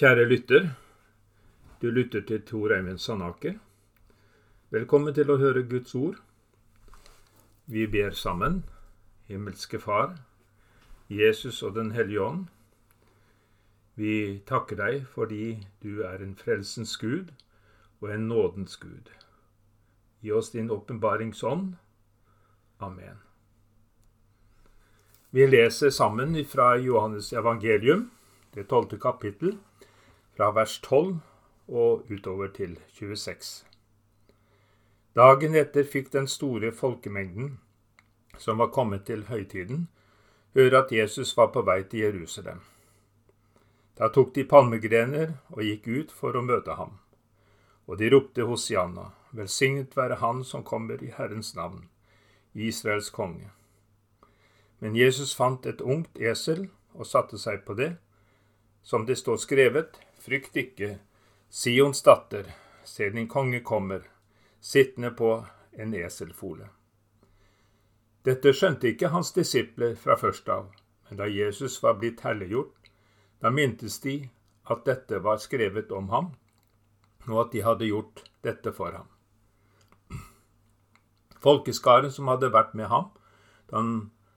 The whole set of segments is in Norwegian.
Kjære lytter, du lytter til Tor Eivind Sandaker. Velkommen til å høre Guds ord. Vi ber sammen. Himmelske Far, Jesus og Den hellige ånd. Vi takker deg fordi du er en frelsens Gud og en nådens Gud. Gi oss din åpenbaringsånd. Amen. Vi leser sammen fra Johannes evangelium, det tolvte kapittel, fra vers 12 og utover til 26. Dagen etter fikk den store folkemengden som var kommet til høytiden, høre at Jesus var på vei til Jerusalem. Da tok de palmegrener og gikk ut for å møte ham. Og de ropte Hosianna, velsignet være Han som kommer i Herrens navn, Israels konge. Men Jesus fant et ungt esel og satte seg på det. Som det står skrevet, frykt ikke, Sions datter, se din konge kommer, sittende på en eselfole. Dette skjønte ikke hans disipler fra først av, men da Jesus var blitt helliggjort, da mintes de at dette var skrevet om ham, og at de hadde gjort dette for ham. Folkeskaren som hadde vært med ham da han,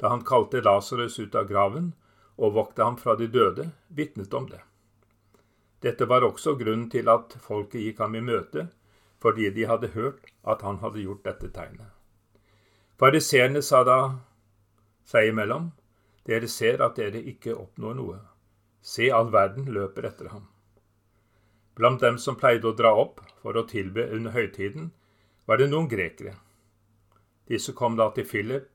da han kalte Lasarus ut av graven og vokte ham fra de døde, vitnet om det. Dette var også grunnen til at folket gikk ham i møte, fordi de hadde hørt at han hadde gjort dette tegnet. Fariseerne sa da seg imellom, dere ser at dere ikke oppnår noe. Se, all verden løper etter ham. Blant dem som pleide å dra opp for å tilbe under høytiden, var det noen grekere. Disse kom da til Philip,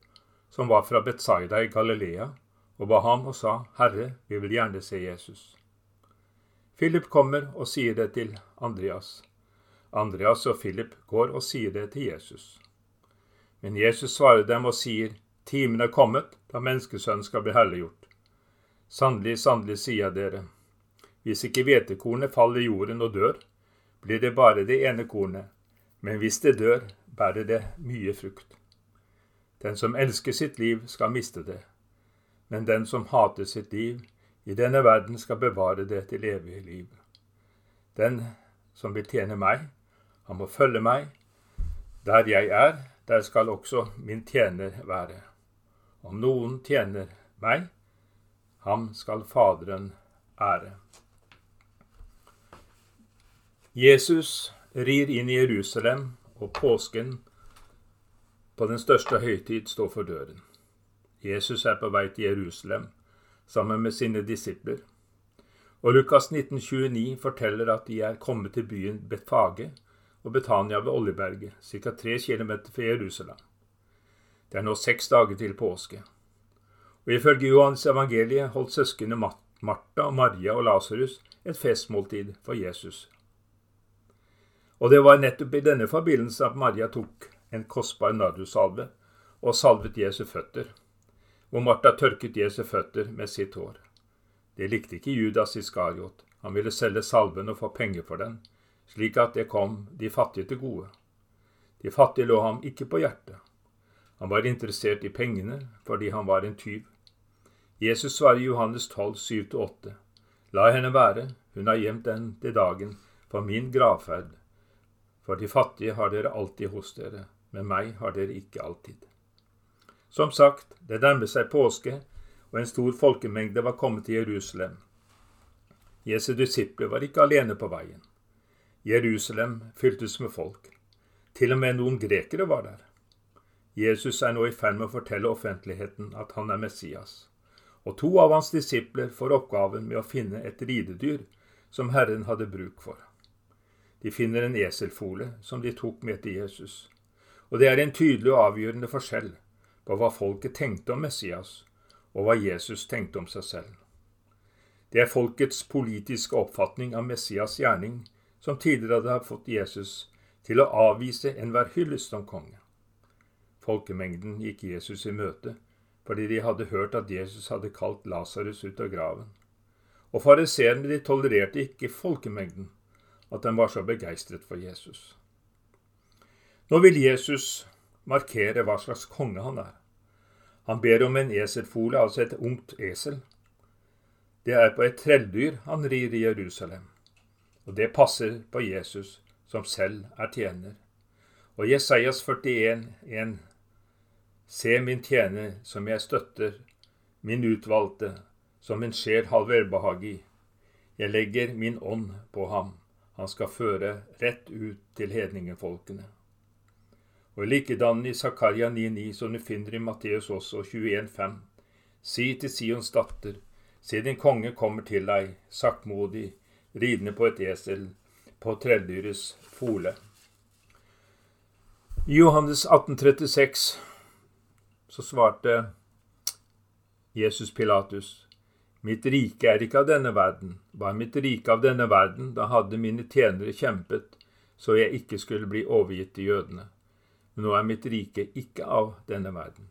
som var fra Betzaida i Galilea, og ba ham og sa, Herre, vi vil gjerne se Jesus. Philip kommer og sier det til Andreas. Andreas og Philip går og sier det til Jesus. Men Jesus svarer dem og sier, Timen er kommet da menneskesønnen skal bli herliggjort. Sannelig, sannelig, sier jeg dere, hvis ikke hvetekornet faller i jorden og dør, blir det bare det ene kornet, men hvis det dør, bærer det mye frukt. Den som elsker sitt liv, skal miste det, men den som hater sitt liv i denne verden, skal bevare det til evig liv. Den som vil tjene meg, han må følge meg. Der jeg er, der skal også min tjener være. Om noen tjener meg, ham skal Faderen ære. Jesus rir inn i Jerusalem, og påsken på den største høytid står for døren. Jesus er på vei til Jerusalem sammen med sine disipler. Og Lukas 1929 forteller at de er kommet til byen Betfage, og Betania ved Oljeberget, ca. tre km fra Jerusalem. Det er nå seks dager til påske. Og Ifølge Johans evangeliet holdt søsknene Martha, Maria og Lasarus et festmåltid for Jesus. Og det var nettopp i denne forbindelse at Maria tok en kostbar nardusalve og salvet Jesu føtter, hvor Martha tørket Jesu føtter med sitt hår. Det likte ikke Judas Iskariot. Han ville selge salven og få penger for den, slik at det kom de fattige til gode. De fattige lå ham ikke på hjertet. Han var interessert i pengene fordi han var en tyv. Jesus svarer Johannes 12, 7-8. La henne være, hun har gjemt den til dagen for min gravferd. For de fattige har dere alltid hos dere, men meg har dere ikke alltid. Som sagt, det nærmet seg påske, og en stor folkemengde var kommet til Jerusalem. Jesu disipler var ikke alene på veien. Jerusalem fyltes med folk. Til og med noen grekere var der. Jesus er nå i ferd med å fortelle offentligheten at han er Messias, og to av hans disipler får oppgaven med å finne et ridedyr som Herren hadde bruk for. De finner en eselfole som de tok med til Jesus, og det er en tydelig og avgjørende forskjell på hva folket tenkte om Messias, og hva Jesus tenkte om seg selv. Det er folkets politiske oppfatning av Messias' gjerning som tidligere hadde fått Jesus til å avvise enhver hyllest om konge. Folkemengden gikk Jesus i møte fordi de hadde hørt at Jesus hadde kalt Lasarus ut av graven. Og fariseerne de tolererte ikke folkemengden, at den var så begeistret for Jesus. Nå vil Jesus markere hva slags konge han er. Han ber om en eselfole, altså et ungt esel. Det er på et trelldyr han rir i Jerusalem. Og det passer på Jesus, som selv er tjener. Og Jesajas 41, 41,1 Se min tjener, som jeg støtter, min utvalgte, som min sjel har velbehag i. Jeg legger min ånd på ham, han skal føre rett ut til hedningefolkene. Og likedan i Zakaria 9,9, som du finner i Matteus også, 21,5. Si til Sions datter, se din konge kommer til deg, saktmodig, ridende på et esel, på trelldyrets fole. I Johannes 1836 så svarte Jesus Pilatus, Mitt rike er ikke av denne verden. Var mitt rike av denne verden, da hadde mine tjenere kjempet, så jeg ikke skulle bli overgitt til jødene. Men nå er mitt rike ikke av denne verden.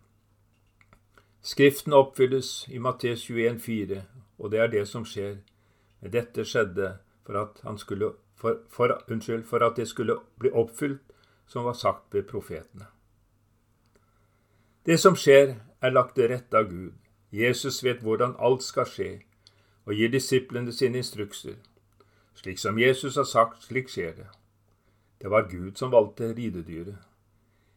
Skriften oppfylles i Matteus 21,4, og det er det som skjer. Men dette skjedde for at, skulle, for, for, unnskyld, for at det skulle bli oppfylt som var sagt ved profetene. Det som skjer, er lagt til rette av Gud. Jesus vet hvordan alt skal skje, og gir disiplene sine instrukser. Slik som Jesus har sagt, slik skjer det. Det var Gud som valgte ridedyret.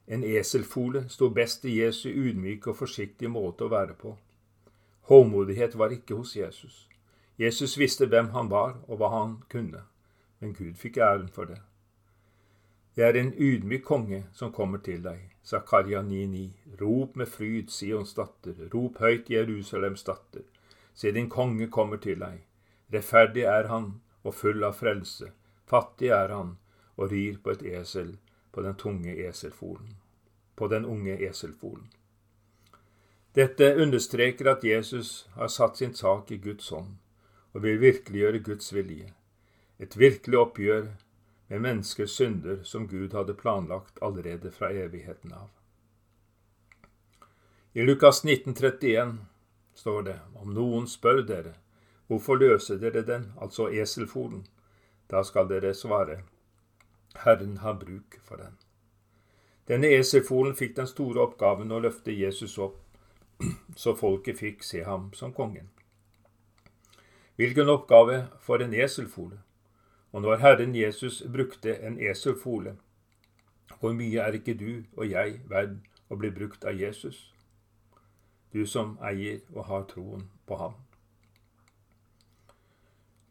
En eselfole sto best i Jesu ydmyke og forsiktige måte å være på. Håmodighet var ikke hos Jesus. Jesus visste hvem han var og hva han kunne, men Gud fikk æren for det. Det er en ydmyk konge som kommer til deg. Zakaria 9,9. Rop med fryd, Sions datter. Rop høyt, Jerusalems datter. Se, din konge kommer til deg. Rettferdig er han og full av frelse. Fattig er han og rir på et esel, på den tunge eselfolen. På den unge eselfolen. Dette understreker at Jesus har satt sin sak i Guds hånd og vil virkeliggjøre Guds vilje. Et virkelig oppgjør med menneskers synder som Gud hadde planlagt allerede fra evigheten av. I Lukas 1931 står det om noen spør dere hvorfor løser dere den, altså eselfolen, da skal dere svare Herren har bruk for den. Denne eselfolen fikk den store oppgaven å løfte Jesus opp, så folket fikk se ham som kongen. Hvilken oppgave for en eselfole? Og når Herren Jesus brukte en eselfole, hvor mye er ikke du og jeg verd å bli brukt av Jesus, du som eier og har troen på ham?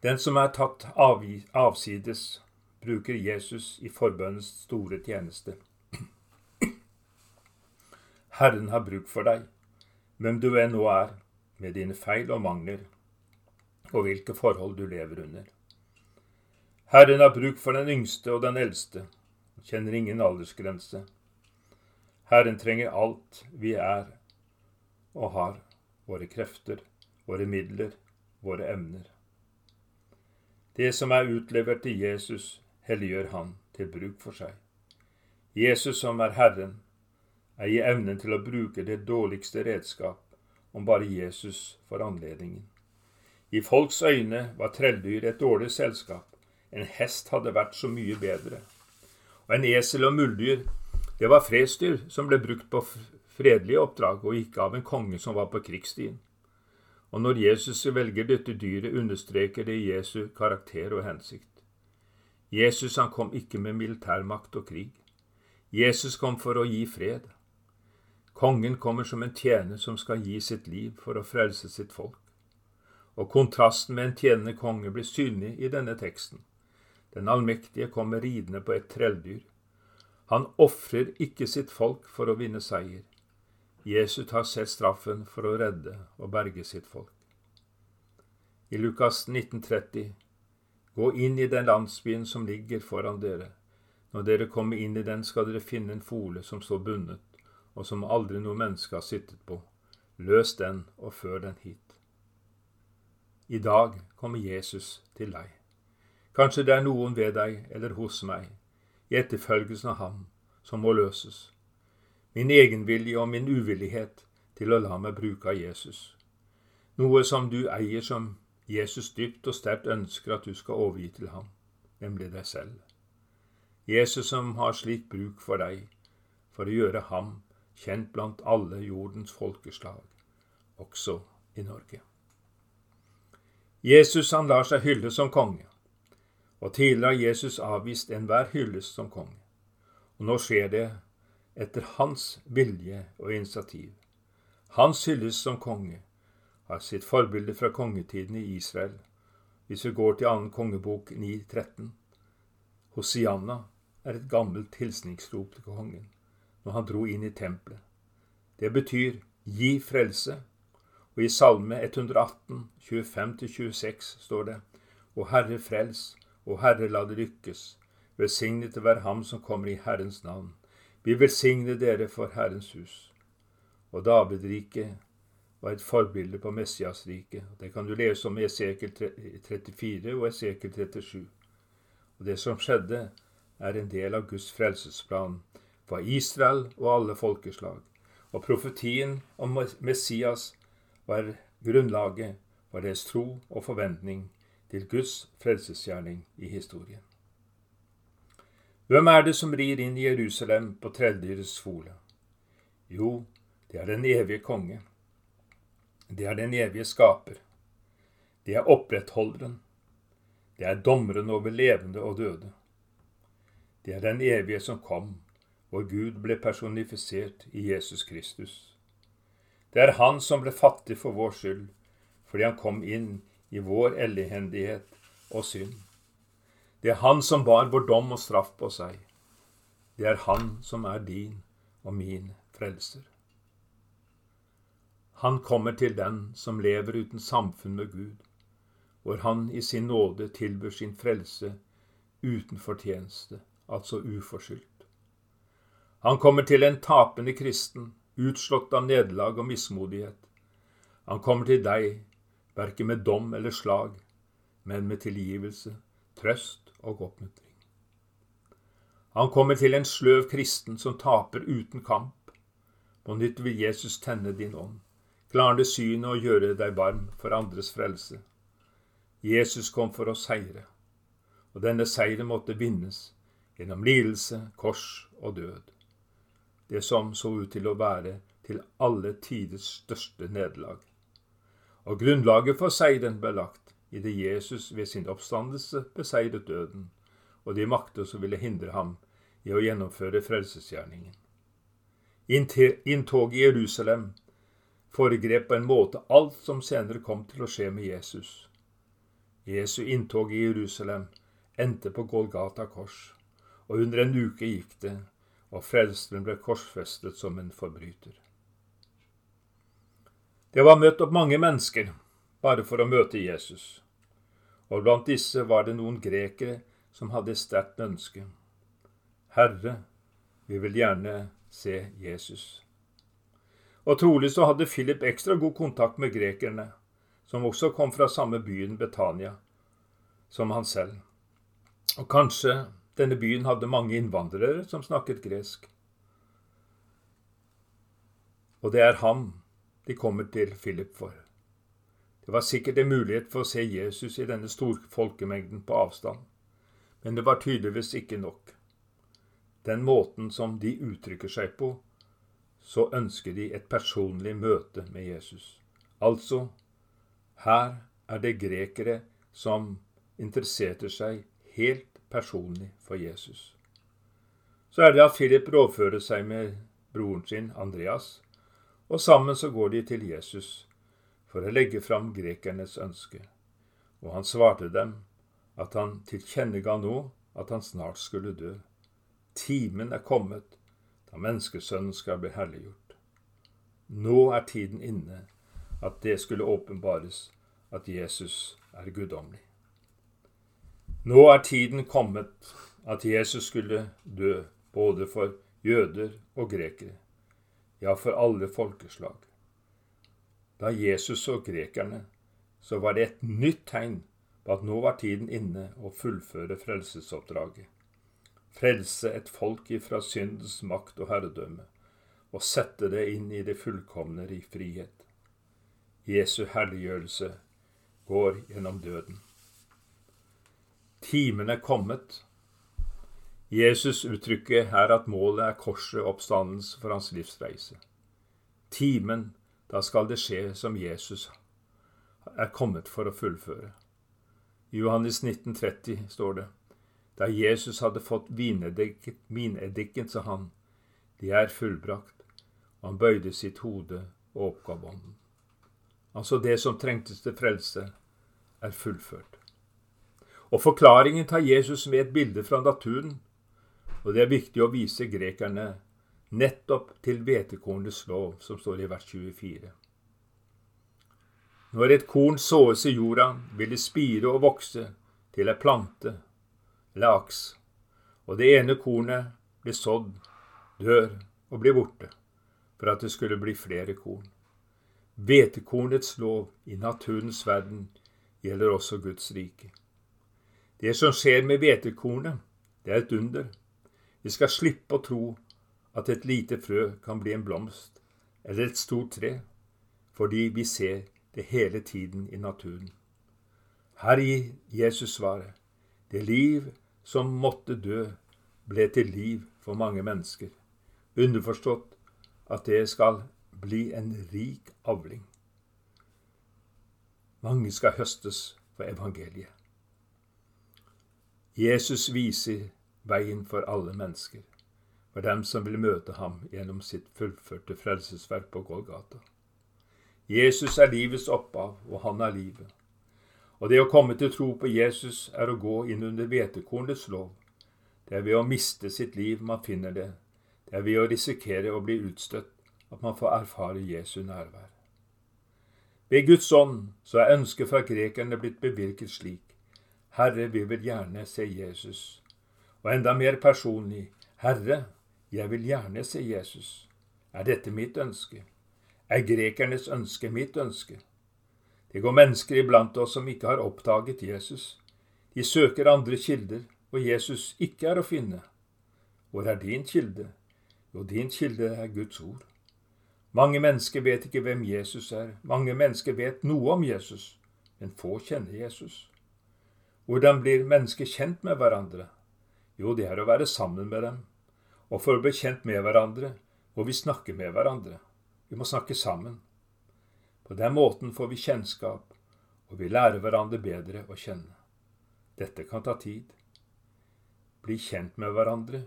Den som er tatt avsides, bruker Jesus i forbønnens store tjeneste. Herren har bruk for deg, hvem du enn nå er, med dine feil og mangler, og hvilke forhold du lever under. Herren har bruk for den yngste og den eldste, kjenner ingen aldersgrense. Herren trenger alt vi er og har, våre krefter, våre midler, våre evner. Det som er utlevert til Jesus, helliggjør han til bruk for seg. Jesus som er Herren, er i evnen til å bruke det dårligste redskap om bare Jesus får anledningen. I folks øyne var trelldyr et dårlig selskap. En hest hadde vært så mye bedre. Og en esel og muldyr, det var fredsdyr som ble brukt på fredelige oppdrag, og ikke av en konge som var på krigsstien. Og når Jesus velger dette dyret, understreker det Jesu karakter og hensikt. Jesus han kom ikke med militærmakt og krig. Jesus kom for å gi fred. Kongen kommer som en tjener som skal gi sitt liv for å frelse sitt folk. Og kontrasten med en tjenende konge blir synlig i denne teksten. Den allmektige kommer ridende på et trelldyr. Han ofrer ikke sitt folk for å vinne seier. Jesus tar selv straffen for å redde og berge sitt folk. I Lukas 1930 Gå inn i den landsbyen som ligger foran dere. Når dere kommer inn i den, skal dere finne en fole som står bundet, og som aldri noe menneske har sittet på. Løs den og før den hit. I dag kommer Jesus til deg. Kanskje det er noen ved deg eller hos meg, i etterfølgelsen av ham, som må løses. Min egenvilje og min uvillighet til å la meg bruke av Jesus. Noe som du eier som Jesus dypt og sterkt ønsker at du skal overgi til ham, nemlig deg selv. Jesus som har slik bruk for deg, for å gjøre ham kjent blant alle jordens folkeslag, også i Norge. Jesus han lar seg hylle som konge, og tidligere har Jesus avvist enhver hyllest som konge. Og nå skjer det etter hans vilje og initiativ. Hans hyllest som konge har sitt forbilde fra kongetiden i Israel. Hvis vi går til annen kongebok 9.13. Hosianna er et gammelt hilsningsrop til kongen når han dro inn i tempelet. Det betyr gi frelse, og i Salme 118, 25-26 står det O Herre frels, og Herre la det lykkes, velsignet være ham som kommer i Herrens navn. Vi velsigner dere for Herrens hus. Og Davidriket var et forbilde på Messiasriket. Det kan du lese om i Esekel 34 og Esekel 37. Og det som skjedde, er en del av Guds frelsesplan for Israel og alle folkeslag. Og profetien om Messias var grunnlaget for deres tro og forventning til Guds frelsesgjerning i historien. Hvem er det som rir inn i Jerusalem på trelldyrets fole? Jo, det er den evige konge. Det er den evige skaper. Det er opprettholderen. Det er dommeren over levende og døde. Det er den evige som kom, hvor Gud ble personifisert i Jesus Kristus. Det er Han som ble fattig for vår skyld, fordi Han kom inn i vår ellehendighet og synd. Det er Han som bar vår dom og straff på seg. Det er Han som er din og min frelser. Han kommer til den som lever uten samfunn med Gud, hvor han i sin nåde tilbyr sin frelse uten fortjeneste, altså uforskyldt. Han kommer til en tapende kristen utslått av nederlag og mismodighet. Han kommer til deg, verken med dom eller slag, men med tilgivelse, trøst og oppmuntring. Han kommer til en sløv kristen som taper uten kamp. På nytt vil Jesus tenne din ånd, klarne synet og gjøre deg varm for andres frelse. Jesus kom for å seire, og denne seieren måtte vinnes gjennom lidelse, kors og død det som så ut til å være til alle tiders største nederlag. Og grunnlaget for seieren ble lagt i det Jesus ved sin oppstandelse beseiret døden, og de makter som ville hindre ham i å gjennomføre frelsesgjerningen. Inntoget i Jerusalem foregrep på en måte alt som senere kom til å skje med Jesus. Jesu inntog i Jerusalem endte på Golgata kors, og under en uke gikk det og frelseren ble korsfestet som en forbryter. Det var møtt opp mange mennesker bare for å møte Jesus, og blant disse var det noen grekere som hadde et sterkt ønske. Herre, vi vil gjerne se Jesus. Og trolig så hadde Philip ekstra god kontakt med grekerne, som også kom fra samme byen Betania som han selv. Og kanskje denne byen hadde mange innvandrere som snakket gresk. Og det er ham de kommer til Philip for. Det var sikkert en mulighet for å se Jesus i denne store folkemengden på avstand, men det var tydeligvis ikke nok. Den måten som de uttrykker seg på, så ønsker de et personlig møte med Jesus. Altså, her er det grekere som interesserte seg helt personlig for Jesus. Så er det at Philip rådfører seg med broren sin Andreas, og sammen så går de til Jesus for å legge fram grekernes ønske. Og han svarte dem at han tilkjennega nå at han snart skulle dø. Timen er kommet da menneskesønnen skal bli herliggjort. Nå er tiden inne at det skulle åpenbares at Jesus er guddommelig. Nå er tiden kommet at Jesus skulle dø, både for jøder og grekere, ja, for alle folkeslag. Da Jesus så grekerne, så var det et nytt tegn på at nå var tiden inne å fullføre frelsesoppdraget. Frelse et folk ifra syndens makt og herredømme, og sette det inn i det fullkomne i frihet. Jesu herliggjørelse går gjennom døden. Timen er kommet. Jesus uttrykker her at målet er korset og oppstandelse for hans livsreise. Timen, da skal det skje som Jesus er kommet for å fullføre. I Johannes 1930 står det da Jesus hadde fått vineddiken, sa han, de er fullbrakt, og han bøyde sitt hode og oppgav ånden. Altså det som trengtes til frelse, er fullført. Og forklaringen tar Jesus med et bilde fra naturen, og det er viktig å vise grekerne nettopp til hvetekornets lov, som står i vers 24. Når et korn såes i jorda, vil det spire og vokse til ei plante eller aks, og det ene kornet blir sådd, dør og blir borte, for at det skulle bli flere korn. Hvetekornets lov i naturens verden gjelder også Guds rike. Det som skjer med hvetekornet, det er et under. Vi skal slippe å tro at et lite frø kan bli en blomst eller et stort tre, fordi vi ser det hele tiden i naturen. Her gir Jesus svaret. Det liv som måtte dø, ble til liv for mange mennesker. Underforstått at det skal bli en rik avling. Mange skal høstes for evangeliet. Jesus viser veien for alle mennesker, for dem som vil møte ham gjennom sitt fullførte frelsesverk på Golgata. Jesus er livets opphav, og han er livet. Og det å komme til tro på Jesus er å gå inn under hvetekornets lov. Det er ved å miste sitt liv man finner det. Det er ved å risikere å bli utstøtt at man får erfare Jesu nærvær. Ved Guds ånd så er ønsket fra grekerne blitt bevirket slik. Herre, vi vil gjerne se Jesus. Og enda mer personlig, Herre, jeg vil gjerne se Jesus. Er dette mitt ønske? er grekernes ønske mitt ønske. Det går mennesker iblant oss som ikke har oppdaget Jesus. De søker andre kilder, og Jesus ikke er å finne. Hvor er din kilde? Jo, din kilde er Guds ord. Mange mennesker vet ikke hvem Jesus er. Mange mennesker vet noe om Jesus, men få kjenner Jesus. Hvordan blir mennesker kjent med hverandre? Jo, det er å være sammen med dem. Og for å bli kjent med hverandre må vi snakke med hverandre. Vi må snakke sammen. På den måten får vi kjennskap, og vi lærer hverandre bedre å kjenne. Dette kan ta tid. Bli kjent med hverandre,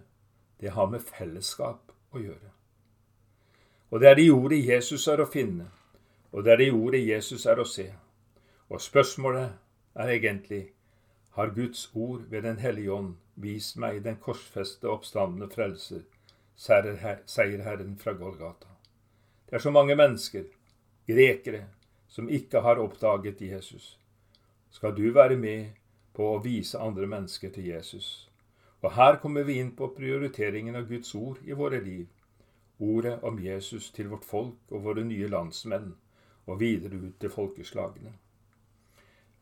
det har med fellesskap å gjøre. Og det er i ordet Jesus er å finne, og det er i ordet Jesus er å se. Og spørsmålet er egentlig har Guds ord ved Den hellige ånd vist meg den korsfeste oppstandende frelser, seierherren fra Golgata. Det er så mange mennesker, grekere, som ikke har oppdaget Jesus. Skal du være med på å vise andre mennesker til Jesus? Og her kommer vi inn på prioriteringen av Guds ord i våre liv. Ordet om Jesus til vårt folk og våre nye landsmenn, og videre ut til folkeslagene.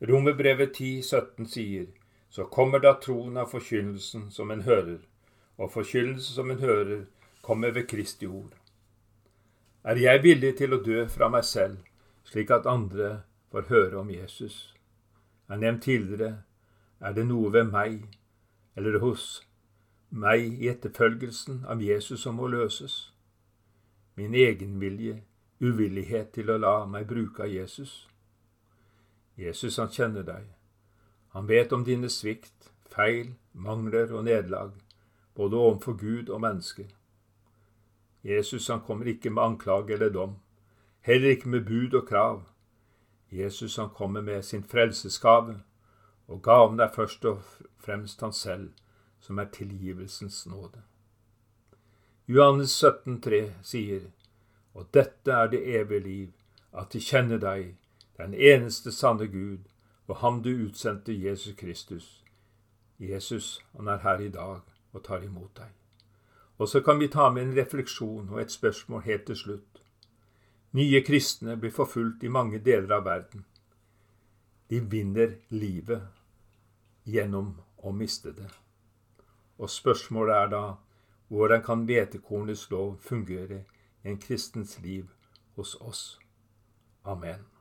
Romerbrevet 10, 17 sier, så kommer da troen av forkynnelsen som en hører, og forkynnelsen som en hører, kommer ved Kristi ord. Er jeg villig til å dø fra meg selv, slik at andre får høre om Jesus? Jeg har nevnt tidligere, er det noe ved meg eller hos meg i etterfølgelsen av Jesus som må løses? Min egenvilje, uvillighet til å la meg bruke av Jesus? Jesus, han kjenner deg. Han vet om dine svikt, feil, mangler og nederlag, både overfor Gud og mennesker. Jesus han kommer ikke med anklage eller dom, heller ikke med bud og krav. Jesus han kommer med sin frelsesgave, og gaven er først og fremst han selv, som er tilgivelsens nåde. Johannes 17, 17,3 sier, Og dette er det evige liv, at de kjenner deg, den eneste sanne Gud, og ham du utsendte Jesus Kristus. Jesus, han er her i dag og tar imot deg. Og så kan vi ta med en refleksjon og et spørsmål helt til slutt. Nye kristne blir forfulgt i mange deler av verden. De vinner livet gjennom å miste det. Og spørsmålet er da hvordan kan hvetekornets lov fungere i en kristens liv hos oss? Amen.